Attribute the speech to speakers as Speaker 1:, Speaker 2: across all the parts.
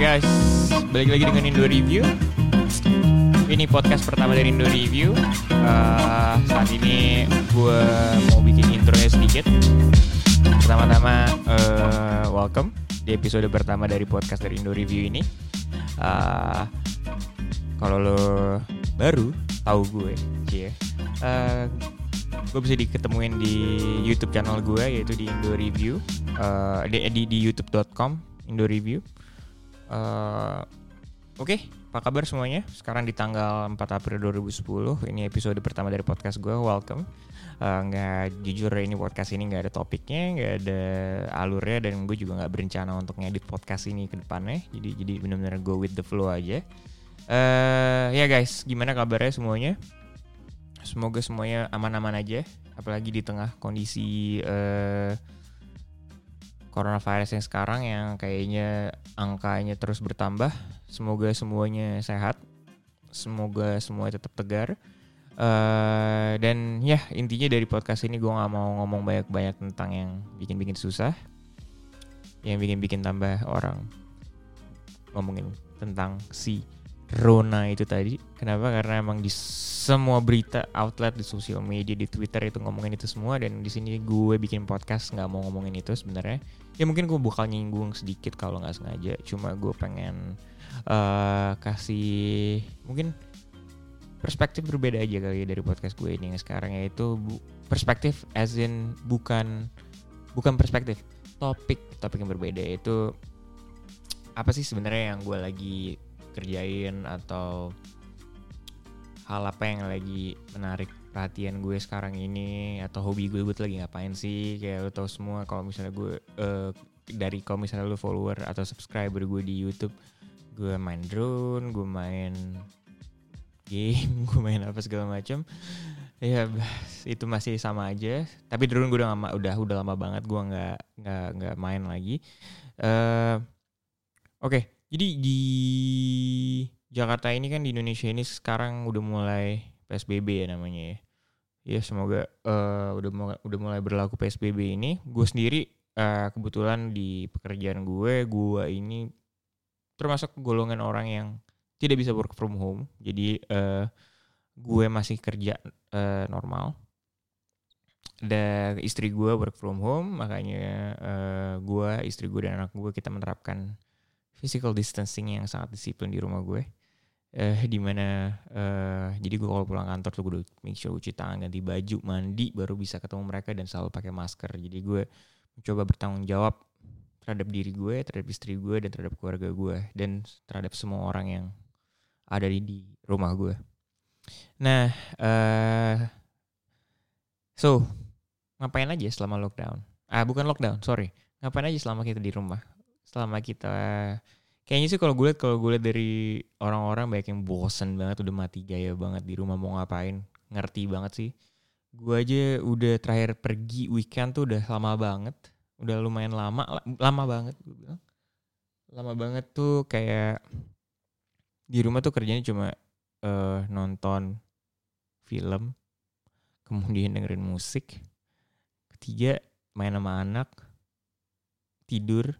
Speaker 1: guys, balik lagi dengan Indo Review. Ini podcast pertama dari Indo Review. Uh, saat ini gue mau bikin intronya sedikit. Pertama-tama, uh, welcome di episode pertama dari podcast dari Indo Review ini. Uh, Kalau lo baru tahu gue, cie, uh, gue bisa diketemuin di YouTube channel gue yaitu di Indo Review, uh, di, di, di youtube.com Indo Review. Uh, Oke, okay, apa kabar semuanya? Sekarang di tanggal 4 April 2010, ini episode pertama dari podcast gue. Welcome. Uh, jujur ini podcast ini nggak ada topiknya, nggak ada alurnya, dan gue juga nggak berencana untuk ngedit podcast ini ke depannya. Jadi jadi benar-benar go with the flow aja. Uh, ya guys, gimana kabarnya semuanya? Semoga semuanya aman-aman aja, apalagi di tengah kondisi uh, coronavirus yang sekarang yang kayaknya angkanya terus bertambah. Semoga semuanya sehat, semoga semuanya tetap tegar. Uh, dan ya intinya dari podcast ini gue nggak mau ngomong banyak-banyak tentang yang bikin-bikin susah, yang bikin-bikin tambah orang ngomongin tentang si Rona itu tadi. Kenapa? Karena emang di semua berita outlet di sosial media di Twitter itu ngomongin itu semua dan di sini gue bikin podcast nggak mau ngomongin itu sebenarnya. Ya mungkin gue bakal nyinggung sedikit kalau nggak sengaja. Cuma gue pengen uh, kasih mungkin perspektif berbeda aja kali ya dari podcast gue ini yang sekarang yaitu bu perspektif as in bukan bukan perspektif topik topik yang berbeda itu apa sih sebenarnya yang gue lagi kerjain atau hal apa yang lagi menarik perhatian gue sekarang ini atau hobi gue gue lagi ngapain sih? Kayak lo tau semua kalau misalnya gue uh, dari kalau misalnya lo follower atau subscriber gue di YouTube gue main drone gue main game gue main apa segala macam ya itu masih sama aja. Tapi drone gue udah lama udah udah lama banget gue nggak nggak nggak main lagi. Uh, oke. okay, jadi di Jakarta ini kan di Indonesia ini sekarang udah mulai PSBB ya namanya ya. Ya semoga uh, udah mulai, udah mulai berlaku PSBB ini. Gue sendiri uh, kebetulan di pekerjaan gue, gue ini termasuk golongan orang yang tidak bisa work from home. Jadi uh, gue masih kerja uh, normal. Dan istri gue work from home, makanya uh, gue, istri gue dan anak gue kita menerapkan physical distancing yang sangat disiplin di rumah gue. Eh di mana uh, jadi gue kalau pulang kantor tuh gue udah make sure cuci tangan ganti baju mandi baru bisa ketemu mereka dan selalu pakai masker. Jadi gue mencoba bertanggung jawab terhadap diri gue terhadap istri gue dan terhadap keluarga gue dan terhadap semua orang yang ada di, di rumah gue. Nah uh, so ngapain aja selama lockdown? Ah bukan lockdown sorry. Ngapain aja selama kita di rumah selama kita kayaknya sih kalau gue liat kalau gue liat dari orang-orang banyak yang bosen banget udah mati gaya banget di rumah mau ngapain ngerti banget sih. Gue aja udah terakhir pergi weekend tuh udah lama banget udah lumayan lama lama banget gue bilang. Lama banget tuh kayak di rumah tuh kerjanya cuma uh, nonton film kemudian dengerin musik ketiga main sama anak tidur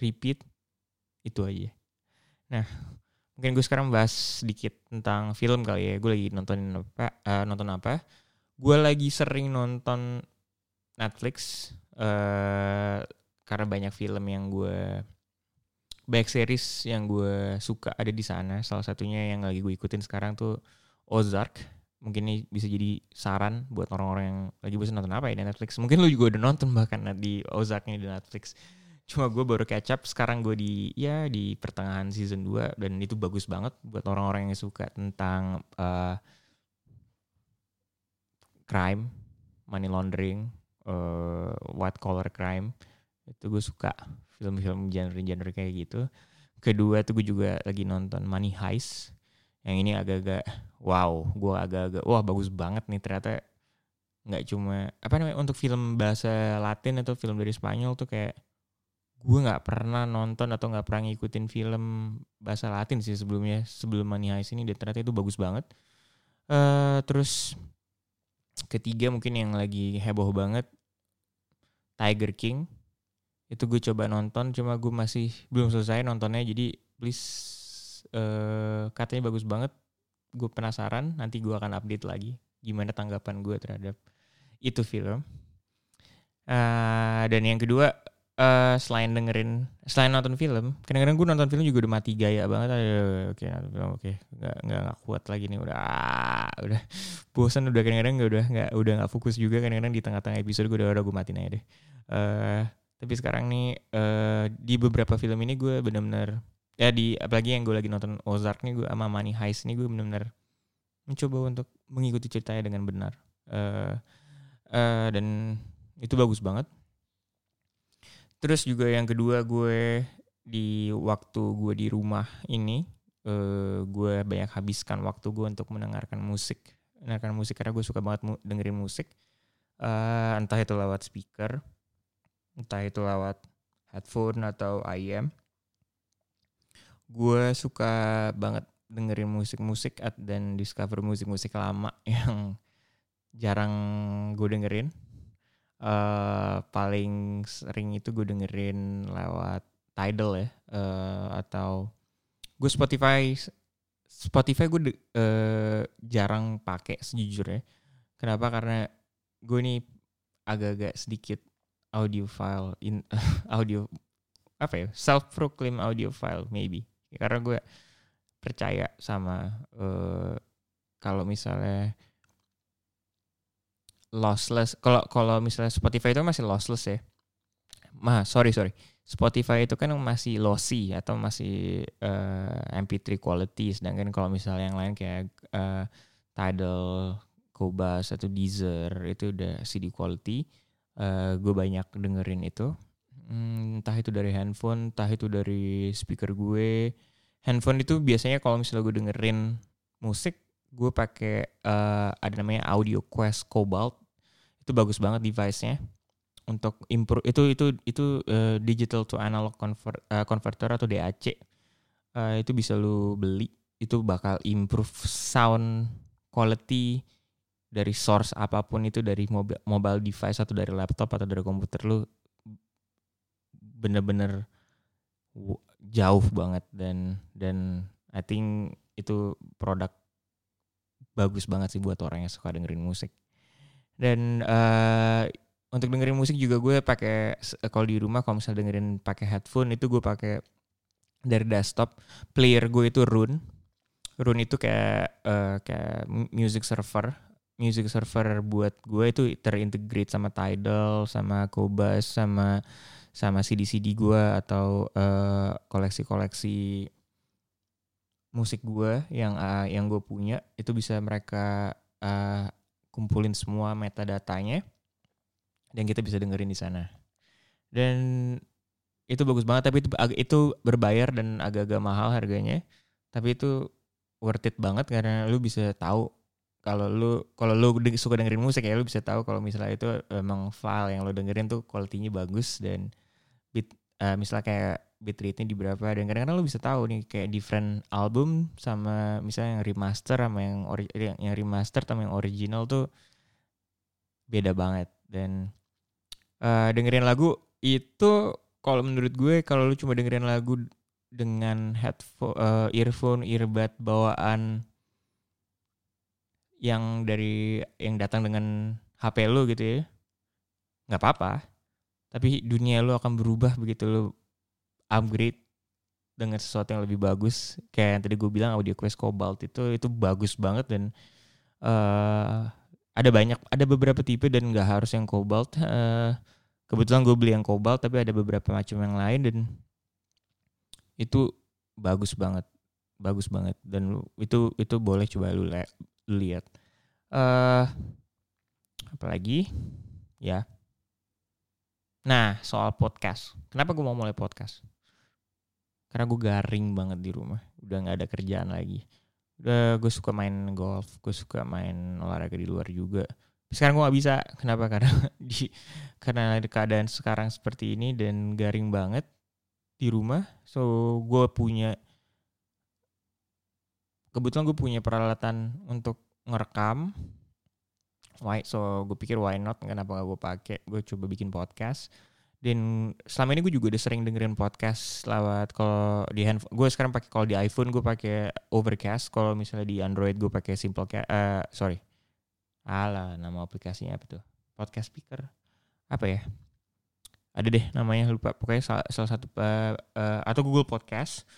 Speaker 1: repeat itu aja. Nah mungkin gue sekarang bahas sedikit tentang film kali ya. Gue lagi nontonin apa uh, nonton apa. Gue lagi sering nonton Netflix uh, karena banyak film yang gue banyak series yang gue suka ada di sana. Salah satunya yang lagi gue ikutin sekarang tuh Ozark. Mungkin ini bisa jadi saran buat orang-orang yang lagi bosan nonton apa ya di Netflix. Mungkin lu juga udah nonton bahkan di Ozark ini di Netflix cuma gue baru catch up sekarang gue di ya di pertengahan season 2 dan itu bagus banget buat orang-orang yang suka tentang uh, crime money laundering uh, white collar crime. Itu gue suka film-film genre-genre kayak gitu. Kedua tuh gue juga lagi nonton Money Heist. Yang ini agak-agak wow gue agak-agak wah bagus banget nih ternyata. Nggak cuma apa namanya untuk film bahasa Latin atau film dari Spanyol tuh kayak gue nggak pernah nonton atau nggak pernah ngikutin film bahasa Latin sih sebelumnya sebelum Money Heist ini dan ternyata itu bagus banget. Uh, terus ketiga mungkin yang lagi heboh banget Tiger King. Itu gue coba nonton cuma gue masih belum selesai nontonnya jadi please uh, katanya bagus banget. Gue penasaran nanti gue akan update lagi gimana tanggapan gue terhadap itu film. Uh, dan yang kedua uh, selain dengerin selain nonton film kadang-kadang gue nonton film juga udah mati gaya banget. Oke nonton film oke. Nggak nggak nggak kuat lagi nih udah ah, udah. Bosan udah kadang-kadang nggak udah nggak udah nggak fokus juga kadang-kadang di tengah-tengah episode gue udah udah gue matiin aja deh. Uh, tapi sekarang nih uh, di beberapa film ini gue benar-benar ya di apalagi yang gue lagi nonton Ozark nih gue sama Money Heist nih gue benar-benar mencoba untuk mengikuti ceritanya dengan benar. Uh, uh, dan itu bagus banget terus juga yang kedua gue di waktu gue di rumah ini uh, gue banyak habiskan waktu gue untuk mendengarkan musik. Mendengarkan musik karena gue suka banget mu dengerin musik. Uh, entah itu lewat speaker entah itu lewat headphone atau IM gue suka banget dengerin musik-musik dan discover musik-musik lama yang jarang gue dengerin. Uh, paling sering itu gue dengerin lewat Tidal ya uh, atau gue Spotify Spotify gue uh, jarang pakai sejujurnya. Kenapa? Karena gue nih agak-agak sedikit audiophile in audio apa ya self proclaim audiophile maybe karena gue percaya sama uh, kalau misalnya lossless. Kalau kalau misalnya Spotify itu masih lossless ya. Mah sorry sorry. Spotify itu kan masih lossy atau masih uh, eh, MP3 quality. Sedangkan kalau misalnya yang lain kayak uh, Tidal, Cobas atau Deezer itu udah CD quality. Uh, gue banyak dengerin itu. Hmm, entah itu dari handphone, entah itu dari speaker gue. Handphone itu biasanya kalau misalnya gue dengerin musik, gue pakai uh, ada namanya Audio Quest Cobalt. Itu bagus banget device-nya untuk improve itu itu itu uh, digital to analog convert, uh, converter atau DAC. Uh, itu bisa lu beli, itu bakal improve sound quality dari source apa pun itu dari mobile mobile device atau dari laptop atau dari komputer lu bener-bener jauh banget dan dan I think itu produk bagus banget sih buat orang yang suka dengerin musik dan uh, untuk dengerin musik juga gue pakai kalau di rumah kalau misalnya dengerin pakai headphone itu gue pakai dari desktop. Player gue itu Rune. Rune itu kayak uh, kayak music server. Music server buat gue itu terintegrate sama Tidal sama Cobas sama sama CD-CD gue atau uh, koleksi-koleksi musik gue yang uh, yang gue punya. Itu bisa mereka uh, kumpulin semua metadatanya dan kita bisa dengerin di sana. Dan itu bagus banget tapi itu itu berbayar dan agak-agak mahal harganya. Tapi itu worth it banget karena lu bisa tahu kalau lu kalau lu suka dengerin musik ya lu bisa tahu kalau misalnya itu emang file yang lu dengerin tuh kualitinya bagus dan beat uh, misalnya kayak beat rate-nya di berapa dan kadang-kadang lo bisa tahu nih kayak different album sama misalnya yang remaster sama yang ori yang, remaster sama yang original tuh beda banget. Dan uh, dengerin lagu itu kalau menurut gue kalau lu cuma dengerin lagu dengan headphone uh, earphone earbud bawaan yang dari yang datang dengan HP lu gitu ya nggak apa-apa. Tapi dunia lo akan berubah begitu lo upgrade dengan sesuatu yang lebih bagus. Kayak yang tadi gue bilang audio quest cobalt itu itu bagus banget dan uh, ada banyak ada beberapa tipe dan nggak harus yang cobalt. Uh, kebetulan gue beli yang cobalt tapi ada beberapa macam yang lain dan itu bagus banget bagus banget dan itu itu boleh coba lu, lu lihat. Uh, apalagi ya. Nah, soal podcast. Kenapa gue mau mulai podcast? Karena gue garing banget di rumah. Udah gak ada kerjaan lagi. Udah gue suka main golf. Gue suka main olahraga di luar juga. Sekarang gue gak bisa. Kenapa? Karena di karena keadaan sekarang seperti ini dan garing banget di rumah. So, gue punya kebetulan gue punya peralatan untuk ngerekam why so gue pikir why not kenapa gak gue pakai gue coba bikin podcast dan selama ini gue juga udah sering dengerin podcast lewat kalau di handphone gue sekarang pakai kalau di iPhone gue pakai Overcast kalau misalnya di Android gue pakai Simple uh, sorry. Ala nama aplikasinya apa tuh? Podcast speaker. Apa ya? Ada deh namanya lupa. Pokoknya salah, salah satu uh, uh, atau Google Podcast.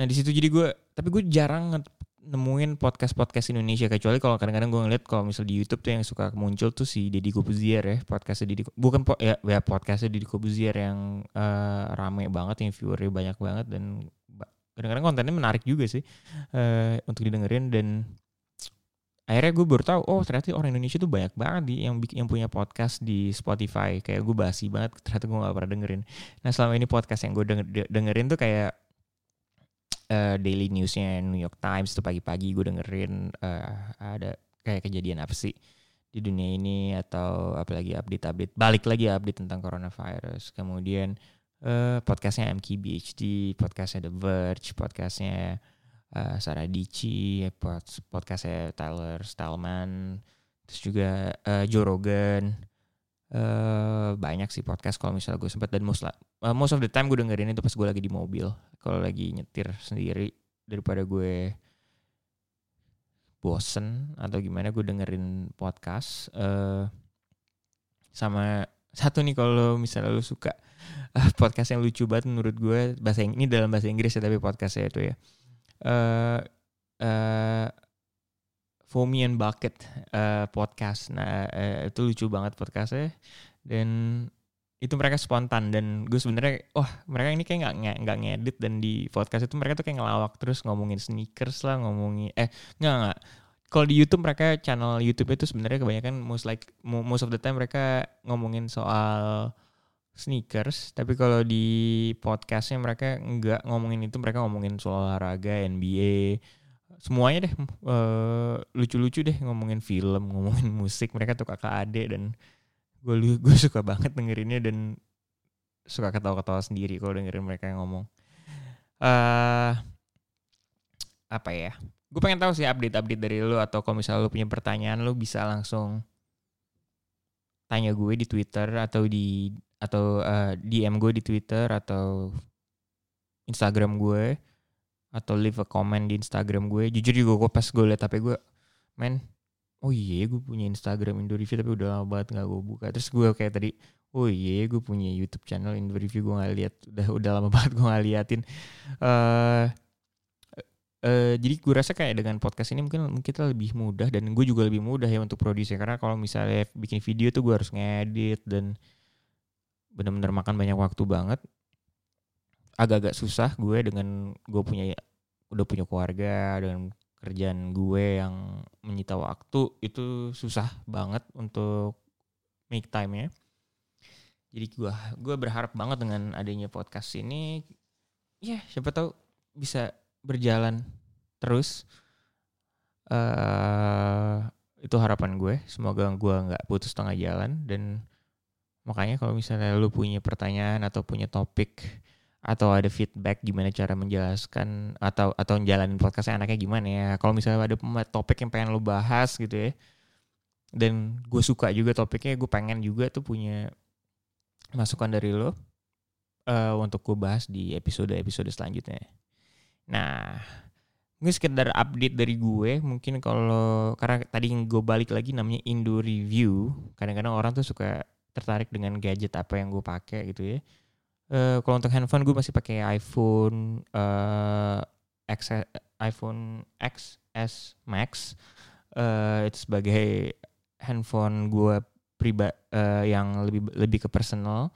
Speaker 1: Nah di situ jadi gue tapi gue jarang nemuin podcast-podcast Indonesia kecuali kalau kadang-kadang gue ngeliat kalau misal di YouTube tuh yang suka muncul tuh si Deddy Kobuzier ya podcastnya Deddy bukan po ya, ya podcastnya Deddy Kobuzier yang uh, rame banget yang viewernya banyak banget dan kadang-kadang kontennya menarik juga sih uh, untuk didengerin dan akhirnya gue baru tahu oh ternyata orang Indonesia tuh banyak banget di yang yang punya podcast di Spotify kayak gue basi banget ternyata gue gak pernah dengerin. Nah selama ini podcast yang gue denger, dengerin tuh kayak uh, daily newsnya New York Times tuh pagi-pagi gue dengerin uh, ada kayak kejadian apa sih di dunia ini atau apalagi update-update balik lagi update tentang coronavirus. Kemudian uh, podcastnya MKBHD podcastnya The Verge podcastnya uh, Sarah Dici pod podcastnya Tyler Stallman terus juga uh, Joe Rogan. Uh, banyak sih podcast kalau misalnya gue sempat dan most, uh, most of the time gue dengerin itu pas gue lagi di mobil kalau lagi nyetir sendiri daripada gue bosen atau gimana gue dengerin podcast uh, sama satu nih kalau misalnya lu suka uh, podcast yang lucu banget menurut gue bahasa ini dalam bahasa Inggris ya tapi podcastnya itu ya. Uh, uh, Foamy and Bucket uh, podcast. Nah uh, itu lucu banget podcastnya. Dan itu mereka spontan dan gue sebenarnya wah mereka ini kayak nggak nggak ngedit dan di podcast itu mereka tuh kayak ngelawak terus ngomongin sneakers lah ngomongin eh nggak nggak. Kalau di YouTube mereka channel YouTube itu sebenarnya kebanyakan most like most of the time mereka ngomongin soal sneakers tapi kalau di podcastnya mereka nggak ngomongin itu mereka ngomongin soal olahraga NBA semuanya deh uh, lucu-lucu deh ngomongin film ngomongin musik mereka tuh kakak adik dan gue gue suka banget dengerinnya dan suka ketawa-ketawa sendiri kalau dengerin mereka yang ngomong. Uh, apa ya? Gue pengen tahu sih update-update dari lo atau kalau misalnya lo punya pertanyaan lo bisa langsung tanya gue di Twitter atau di atau uh, eh, DM gue di Twitter atau Instagram gue atau leave a comment di Instagram gue. Jujur juga gue pas gue liat HP gue men oh iya gue punya Instagram Indo Review tapi udah lama banget gak gue buka. Terus gue kayak tadi oh iya gue punya YouTube channel Indo Review gue gak lihat udah udah lama banget gue gak liatin. Uh, Uh, jadi gue rasa kayak dengan podcast ini mungkin kita lebih mudah dan gue juga lebih mudah ya untuk produksi karena kalau misalnya bikin video tuh gue harus ngedit dan benar-benar makan banyak waktu banget. Agak-agak susah gue dengan gue punya udah punya keluarga dengan kerjaan gue yang menyita waktu itu susah banget untuk make time ya. Jadi gue gue berharap banget dengan adanya podcast ini, ya siapa tahu bisa berjalan terus. Uh, itu harapan gue. Semoga gue nggak putus tengah jalan dan makanya kalau misalnya lu punya pertanyaan atau punya topik atau ada feedback gimana cara menjelaskan atau atau menjalanin podcastnya anaknya gimana ya? Kalau misalnya ada topik yang pengen lo bahas gitu ya. Dan gue suka juga topiknya gue pengen juga tuh punya masukan dari lo uh, untuk gue bahas di episode episode selanjutnya. Nah ini sekedar update dari gue mungkin kalau karena tadi gue balik lagi namanya Indo Review. Kadang-kadang orang tuh suka tertarik dengan gadget apa yang gue pakai gitu ya uh, kalau untuk handphone gue masih pakai iPhone uh, X iPhone XS Max. Uh, itu sebagai handphone gue pribadi uh, yang lebih lebih ke personal.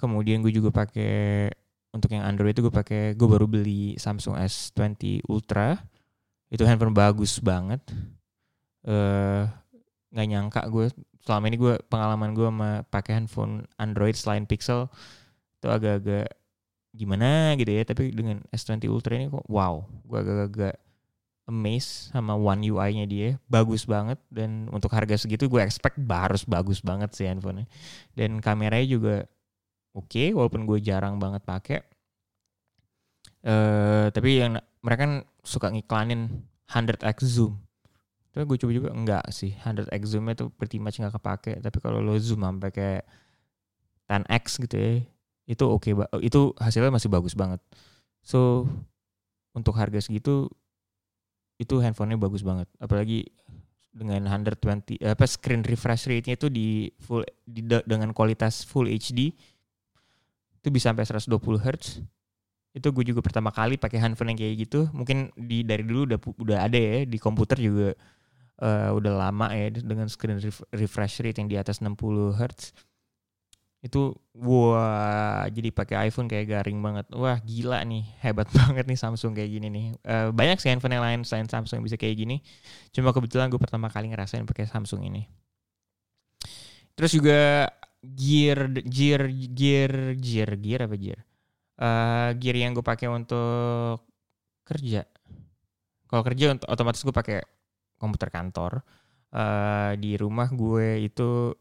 Speaker 1: Kemudian gue juga pakai untuk yang Android itu gue pakai gue baru beli Samsung S20 Ultra. Itu handphone bagus banget. Nggak uh, nyangka gue selama ini gue pengalaman gue pakai handphone Android selain Pixel itu agak-agak gimana gitu ya tapi dengan S20 Ultra ini kok wow gue agak-agak amazed sama One UI-nya dia. Bagus banget dan untuk harga segitu gue expect harus bagus banget sih handphonenya. Dan kameranya juga oke okay, walaupun gue jarang banget pakai uh, tapi yang mereka kan suka ngiklanin 100x zoom. Tapi gue coba juga enggak sih. 100x zoomnya tuh pretty much nggak kepake. Tapi kalau lo zoom sampai kayak 10x gitu ya itu oke okay, itu hasilnya masih bagus banget. So untuk harga segitu itu handphonenya bagus banget. Apalagi dengan 120 apa screen refresh rate-nya itu di full di, dengan kualitas full HD itu bisa sampai 120 Hz itu gue juga pertama kali pakai handphone yang kayak gitu. Mungkin di dari dulu udah udah ada ya di komputer juga uh, udah lama ya dengan screen refresh rate yang di atas 60 Hz itu wah jadi pakai iPhone kayak garing banget. Wah gila nih hebat banget nih Samsung kayak gini nih. Uh, banyak sih handphone yang lain selain Samsung yang bisa kayak gini. Cuma kebetulan gue pertama kali ngerasain pakai Samsung ini. Terus juga gear gear gear gear gear apa gear? Uh, gear yang gue pakai untuk kerja. Kalau kerja otomatis gue pakai komputer kantor. Uh, di rumah gue itu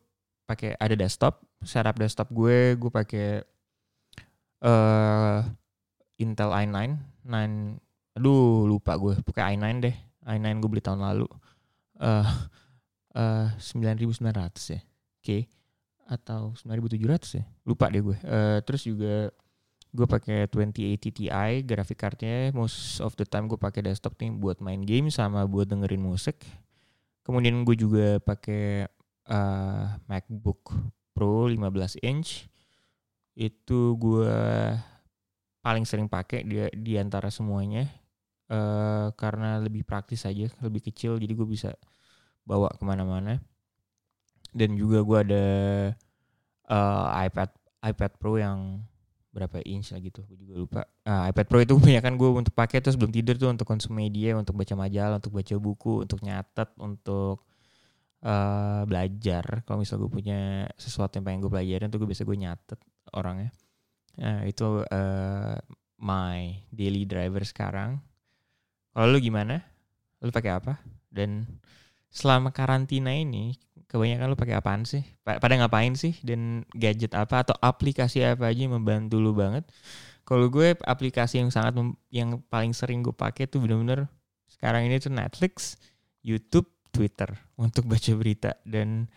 Speaker 1: pakai ada desktop setup desktop gue gue pakai uh, Intel i9 9 aduh lupa gue pakai i9 deh i9 gue beli tahun lalu uh, uh, 9900 ya oke okay. atau 9700 ya lupa deh gue uh, terus juga gue pakai 2080 Ti grafik cardnya most of the time gue pakai desktop nih buat main game sama buat dengerin musik kemudian gue juga pakai uh, MacBook Pro 15 inch itu gue paling sering pakai di, di antara semuanya. Uh, karena lebih praktis aja lebih kecil jadi gue bisa bawa ke mana-mana. Dan juga gue ada uh, iPad iPad Pro yang berapa inch lah gitu gue juga lupa. Uh, iPad Pro itu punya kan gue untuk pakai terus sebelum tidur tuh untuk konsum media untuk baca majalah untuk baca buku untuk nyatet untuk uh, belajar. Kalau misal gue punya sesuatu yang pengen gue pelajarin tuh gue biasa gue nyatet orangnya. Nah, itu uh, my daily driver sekarang. Kalau lu gimana? Lu pakai apa? Dan selama karantina ini kebanyakan lu pakai apaan sih? Pada ngapain sih? Dan gadget apa atau aplikasi apa aja yang membantu lu banget? Kalau gue aplikasi yang sangat yang paling sering gue pakai tuh bener-bener sekarang ini tuh Netflix, YouTube, Twitter untuk baca berita dan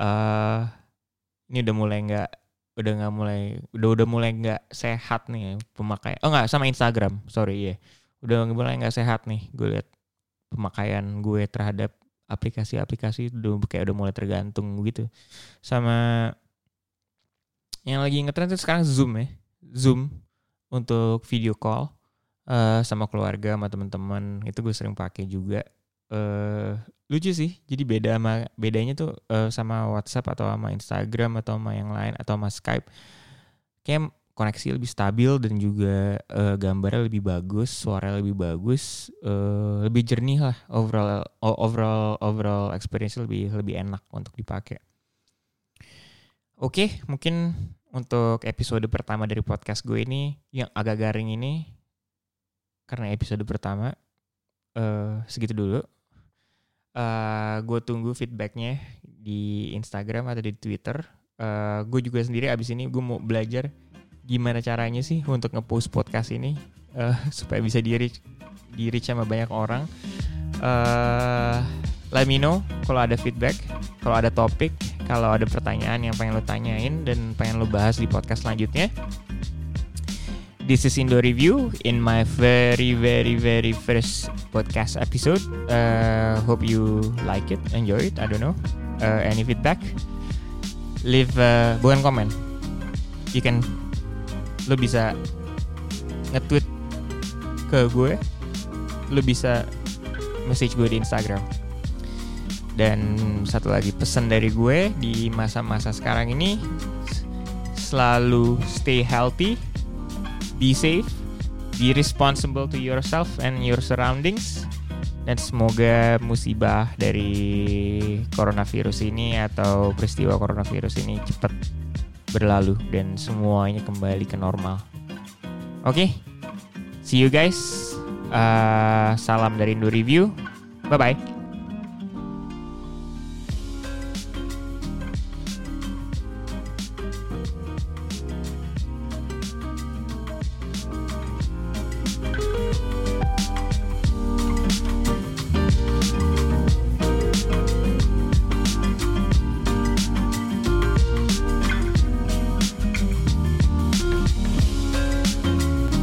Speaker 1: uh, ini udah mulai nggak udah nggak mulai udah udah mulai nggak sehat nih pemakai oh nggak sama Instagram sorry ya yeah. udah mulai nggak sehat nih gue lihat pemakaian gue terhadap aplikasi-aplikasi udah kayak udah mulai tergantung gitu sama yang lagi ngetrend itu sekarang Zoom ya Zoom untuk video call uh, sama keluarga sama teman-teman itu gue sering pakai juga uh, lucu sih. Jadi beda sama bedanya tuh uh, sama WhatsApp atau sama Instagram atau sama yang lain atau sama Skype. Kayak koneksi lebih stabil dan juga uh, gambarnya lebih bagus suara lebih bagus uh, lebih jernih lah overall overall overall experience lebih lebih enak untuk dipakai. Oke okay, mungkin untuk episode pertama dari podcast gue ini yang agak garing ini karena episode pertama uh, segitu dulu uh, eh, gue tunggu feedbacknya di Instagram atau di Twitter. Uh, gue juga sendiri abis ini gue mau belajar gimana caranya sih untuk ngepost podcast ini uh, supaya bisa di reach, di sama banyak orang. Uh, let me know kalau ada feedback, kalau ada topik, kalau ada pertanyaan yang pengen lo tanyain dan pengen lo bahas di podcast selanjutnya. This is Indo Review in my very very very first podcast episode. Uh, hope you like it, enjoy it. I don't know. Uh, any feedback? Leave uh, bukan komen. You can lo bisa nge-tweet ke gue. Lo bisa message gue di Instagram. Dan satu lagi pesan dari gue di masa-masa sekarang ini selalu stay healthy be safe, be responsible to yourself and your surroundings. Dan semoga musibah dari coronavirus ini atau peristiwa coronavirus ini cepat berlalu dan semuanya kembali ke normal. Oke, okay? see you guys. Uh, salam dari Indo Review. Bye bye.